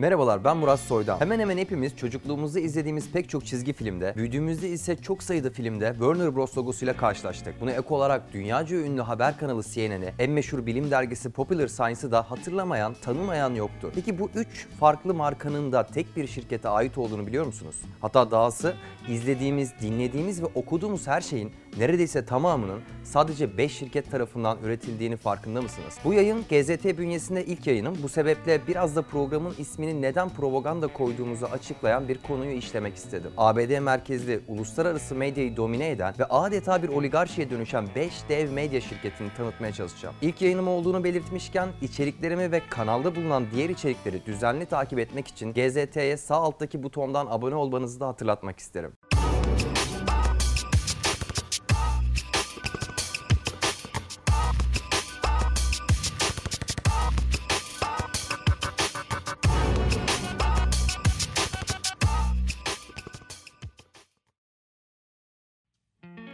Merhabalar ben Murat Soydan. Hemen hemen hepimiz çocukluğumuzda izlediğimiz pek çok çizgi filmde, büyüdüğümüzde ise çok sayıda filmde Warner Bros logosuyla karşılaştık. Buna ek olarak dünyaca ünlü haber kanalı CNN'i, en meşhur bilim dergisi Popular Science'ı da hatırlamayan, tanımayan yoktu. Peki bu üç farklı markanın da tek bir şirkete ait olduğunu biliyor musunuz? Hatta dahası izlediğimiz, dinlediğimiz ve okuduğumuz her şeyin neredeyse tamamının sadece 5 şirket tarafından üretildiğini farkında mısınız? Bu yayın GZT bünyesinde ilk yayınım. Bu sebeple biraz da programın ismini neden propaganda koyduğumuzu açıklayan bir konuyu işlemek istedim. ABD merkezli uluslararası medyayı domine eden ve adeta bir oligarşiye dönüşen 5 dev medya şirketini tanıtmaya çalışacağım. İlk yayınım olduğunu belirtmişken içeriklerimi ve kanalda bulunan diğer içerikleri düzenli takip etmek için GZT'ye sağ alttaki butondan abone olmanızı da hatırlatmak isterim.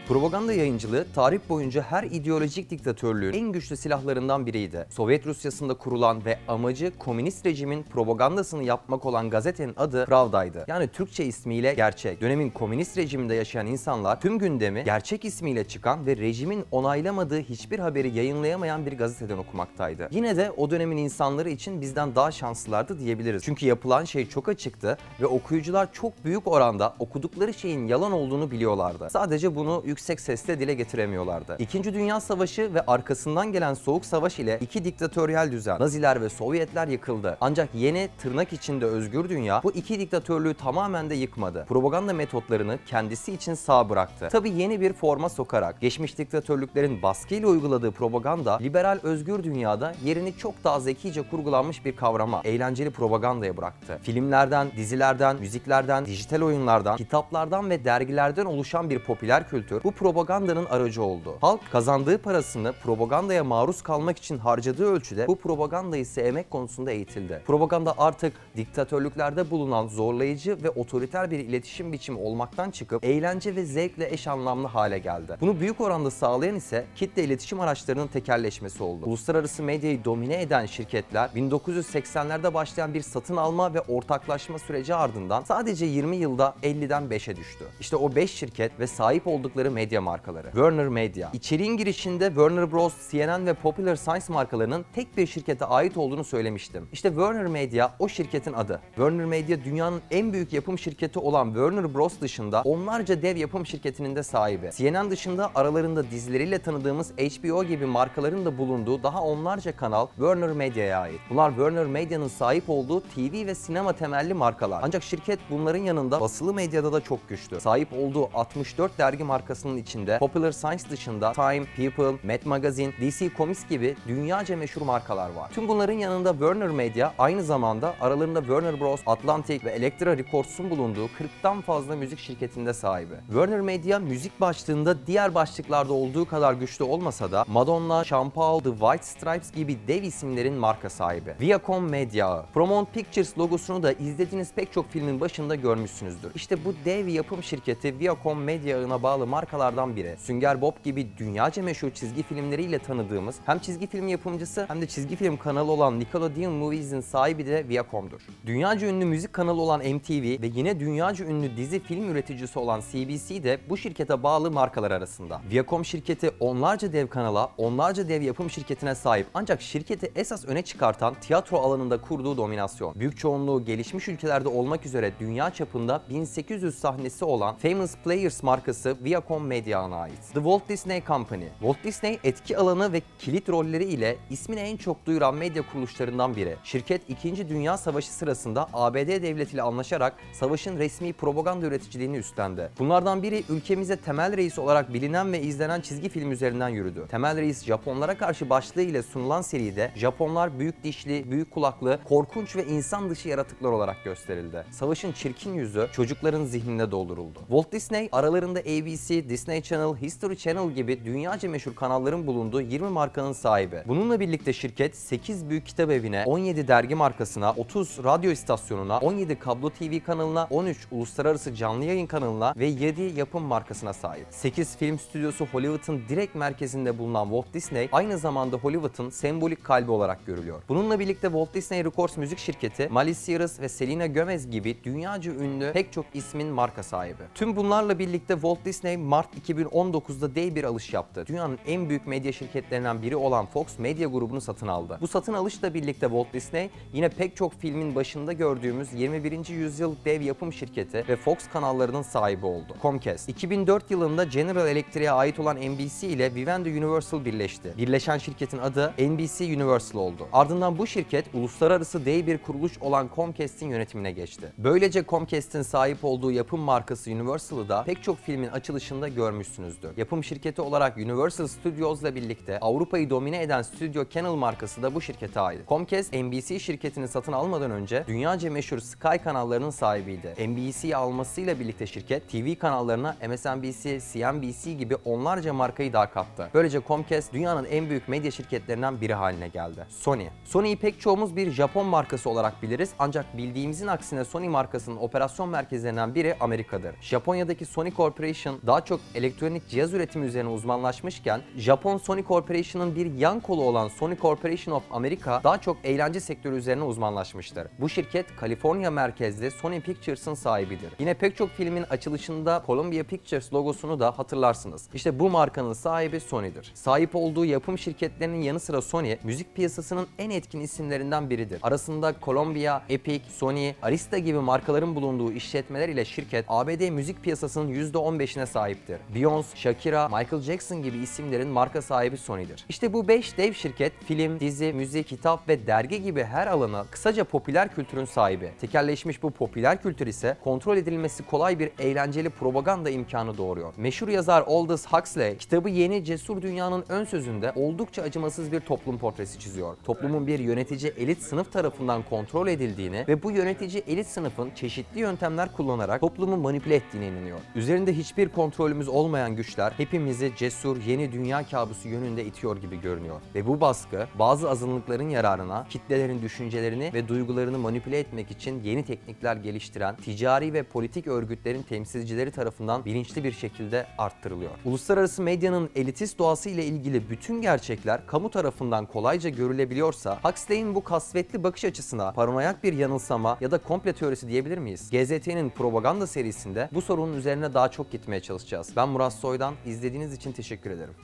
Propaganda yayıncılığı tarih boyunca her ideolojik diktatörlüğün en güçlü silahlarından biriydi. Sovyet Rusyası'nda kurulan ve amacı komünist rejimin propagandasını yapmak olan gazetenin adı Pravda'ydı. Yani Türkçe ismiyle Gerçek. Dönemin komünist rejiminde yaşayan insanlar tüm gündemi gerçek ismiyle çıkan ve rejimin onaylamadığı hiçbir haberi yayınlayamayan bir gazeteden okumaktaydı. Yine de o dönemin insanları için bizden daha şanslılardı diyebiliriz. Çünkü yapılan şey çok açıktı ve okuyucular çok büyük oranda okudukları şeyin yalan olduğunu biliyorlardı. Sadece bunu yüksek sesle dile getiremiyorlardı. İkinci Dünya Savaşı ve arkasından gelen Soğuk Savaş ile iki diktatöryel düzen, Naziler ve Sovyetler yıkıldı. Ancak yeni tırnak içinde özgür dünya bu iki diktatörlüğü tamamen de yıkmadı. Propaganda metotlarını kendisi için sağ bıraktı. Tabi yeni bir forma sokarak geçmiş diktatörlüklerin baskıyla uyguladığı propaganda liberal özgür dünyada yerini çok daha zekice kurgulanmış bir kavrama, eğlenceli propagandaya bıraktı. Filmlerden, dizilerden, müziklerden, dijital oyunlardan, kitaplardan ve dergilerden oluşan bir popüler kültür bu propagandanın aracı oldu. Halk kazandığı parasını propagandaya maruz kalmak için harcadığı ölçüde bu propagandayı sevmek konusunda eğitildi. Propaganda artık diktatörlüklerde bulunan zorlayıcı ve otoriter bir iletişim biçimi olmaktan çıkıp eğlence ve zevkle eş anlamlı hale geldi. Bunu büyük oranda sağlayan ise kitle iletişim araçlarının tekerleşmesi oldu. Uluslararası medyayı domine eden şirketler 1980'lerde başlayan bir satın alma ve ortaklaşma süreci ardından sadece 20 yılda 50'den 5'e düştü. İşte o 5 şirket ve sahip oldukları medya markaları. Warner Media. İçeriğin girişinde Warner Bros, CNN ve Popular Science markalarının tek bir şirkete ait olduğunu söylemiştim. İşte Warner Media o şirketin adı. Warner Media dünyanın en büyük yapım şirketi olan Warner Bros dışında onlarca dev yapım şirketinin de sahibi. CNN dışında aralarında dizileriyle tanıdığımız HBO gibi markaların da bulunduğu daha onlarca kanal Warner Media'ya ait. Bunlar Warner Media'nın sahip olduğu TV ve sinema temelli markalar. Ancak şirket bunların yanında basılı medyada da çok güçlü. Sahip olduğu 64 dergi markasının içinde Popular Science dışında Time, People, Mad Magazine, DC Comics gibi dünyaca meşhur markalar var. Tüm bunların yanında Warner Media aynı zamanda aralarında Warner Bros, Atlantic ve Elektra Records'un bulunduğu 40'tan fazla müzik şirketinde sahibi. Warner Media müzik başlığında diğer başlıklarda olduğu kadar güçlü olmasa da Madonna, Sean Paul, The White Stripes gibi dev isimlerin marka sahibi. Viacom Media, Paramount Pictures logosunu da izlediğiniz pek çok filmin başında görmüşsünüzdür. İşte bu dev yapım şirketi Viacom Media bağlı markalardan biri. Sünger Bob gibi dünyaca meşhur çizgi filmleriyle tanıdığımız hem çizgi film yapımcısı hem de çizgi film kanalı olan Nickelodeon Movies'in sahibi de Viacom'dur. Dünyaca ünlü müzik kanalı olan MTV ve yine dünyaca ünlü dizi film üreticisi olan CBC de bu şirkete bağlı markalar arasında. Viacom şirketi onlarca dev kanala, onlarca dev yapım şirketine sahip ancak şirketi esas öne çıkartan tiyatro alanında kurduğu dominasyon. Büyük çoğunluğu gelişmiş ülkelerde olmak üzere dünya çapında 1800 sahnesi olan Famous Players markası Viacom Media'na ait. The Walt Disney Company. Walt Disney etki alanı ve kilit rolleri ile ismini en çok duyuran medya kuruluşlarından biri. Şirket 2. Dünya Savaşı sırasında ABD devletiyle anlaşarak savaşın resmi propaganda üreticiliğini üstlendi. Bunlardan biri ülkemize Temel Reis olarak bilinen ve izlenen çizgi film üzerinden yürüdü. Temel Reis Japonlara karşı başlığı ile sunulan seride Japonlar büyük dişli, büyük kulaklı, korkunç ve insan dışı yaratıklar olarak gösterildi. Savaşın çirkin yüzü çocukların zihninde dolduruldu. Walt Disney aralarında ABC, Disney Channel, History Channel gibi dünyaca meşhur kanalların bulunduğu 20 markanın sahibi. Bununla birlikte şirket 8 büyük kitap evine, 17 dergi markasına, 30 radyo istasyonuna, 17 kablo TV kanalına, 13 uluslararası canlı yayın kanalına ve 7 yapım markasına sahip. 8 film stüdyosu Hollywood'un direkt merkezinde bulunan Walt Disney aynı zamanda Hollywood'un sembolik kalbi olarak görülüyor. Bununla birlikte Walt Disney Records müzik şirketi, Miley Cyrus ve Selena Gomez gibi dünyaca ünlü pek çok ismin marka sahibi. Tüm bunlarla birlikte Walt Disney Mart 2019'da dev bir alış yaptı. Dünyanın en büyük medya şirketlerinden biri olan Fox Media grubunu satın aldı. Bu satın alışla birlikte Walt Disney yine pek çok filmin başında gördüğümüz 21. yüzyıl dev yapım şirketi ve Fox kanallarının sahibi oldu. Comcast 2004 yılında General Electric'e ait olan NBC ile Vivendi Universal birleşti. Birleşen şirketin adı NBC Universal oldu. Ardından bu şirket uluslararası dev bir kuruluş olan Comcast'in yönetimine geçti. Böylece Comcast'in sahip olduğu yapım markası Universal'ı da pek çok filmin açılışında görmüşsünüzdür. Yapım şirketi olarak Universal Studios'la birlikte Avrupa'yı domine eden Studio Canal markası da bu şirkete ait. Comcast, NBC şirketini satın almadan önce dünyaca meşhur Sky kanallarının sahibiydi. NBC'yi almasıyla birlikte şirket TV kanallarına MSNBC, CNBC gibi onlarca markayı daha kattı. Böylece Comcast dünyanın en büyük medya şirketlerinden biri haline geldi. Sony. Sony'yi pek çoğumuz bir Japon markası olarak biliriz ancak bildiğimizin aksine Sony markasının operasyon merkezlerinden biri Amerika'dır. Japonya'daki Sony Corporation daha çok elektronik cihaz üretimi üzerine uzmanlaşmışken Japon Sony Corporation'ın bir yan kolu olan Sony Corporation of America daha çok eğlence sektörü üzerine uzmanlaşmıştır. Bu şirket Kaliforniya merkezli Sony Pictures'ın sahibidir. Yine pek çok filmin açılışında Columbia Pictures logosunu da hatırlarsınız. İşte bu markanın sahibi Sony'dir. Sahip olduğu yapım şirketlerinin yanı sıra Sony, müzik piyasasının en etkin isimlerinden biridir. Arasında Columbia, Epic, Sony, Arista gibi markaların bulunduğu işletmeler ile şirket ABD müzik piyasasının %15'ine sahiptir. Beyoncé, Shakira, Michael Jackson gibi isimlerin marka sahibi Sony'dir. İşte bu 5 dev şirket film, dizi, müzik, kitap ve dergi gibi her alana kısaca popüler kültürün sahibi. Tekerleşmiş bu popüler kültür ise kontrol edilmesi kolay bir eğlenceli propaganda imkanı doğuruyor. Meşhur yazar Aldous Huxley kitabı Yeni Cesur Dünyanın ön sözünde oldukça acımasız bir toplum portresi çiziyor. Toplumun bir yönetici elit sınıf tarafından kontrol edildiğini ve bu yönetici elit sınıfın çeşitli yöntemler kullanarak toplumu manipüle ettiğine inanıyor. Üzerinde hiçbir kontrolümüz olmayan güçler hepimizi cesur yeni dünya kabusu yönünde itiyor gibi görünüyor. Ve bu baskı bazı azınlıkların yararına kitlelerin düşüncelerini ve duygularını manipüle etmek için yeni teknikler geliştiren ticari ve politik örgütlerin temsilcileri tarafından bilinçli bir şekilde arttırılıyor. Uluslararası medyanın elitist doğası ile ilgili bütün gerçekler kamu tarafından kolayca görülebiliyorsa Huxley'in bu kasvetli bakış açısına paranoyak bir yanılsama ya da komple teorisi diyebilir miyiz? GZT'nin propaganda serisinde bu sorunun üzerine daha çok gitmeye çalışacağız. Ben Murat Soy'dan izlediğiniz için teşekkür ederim.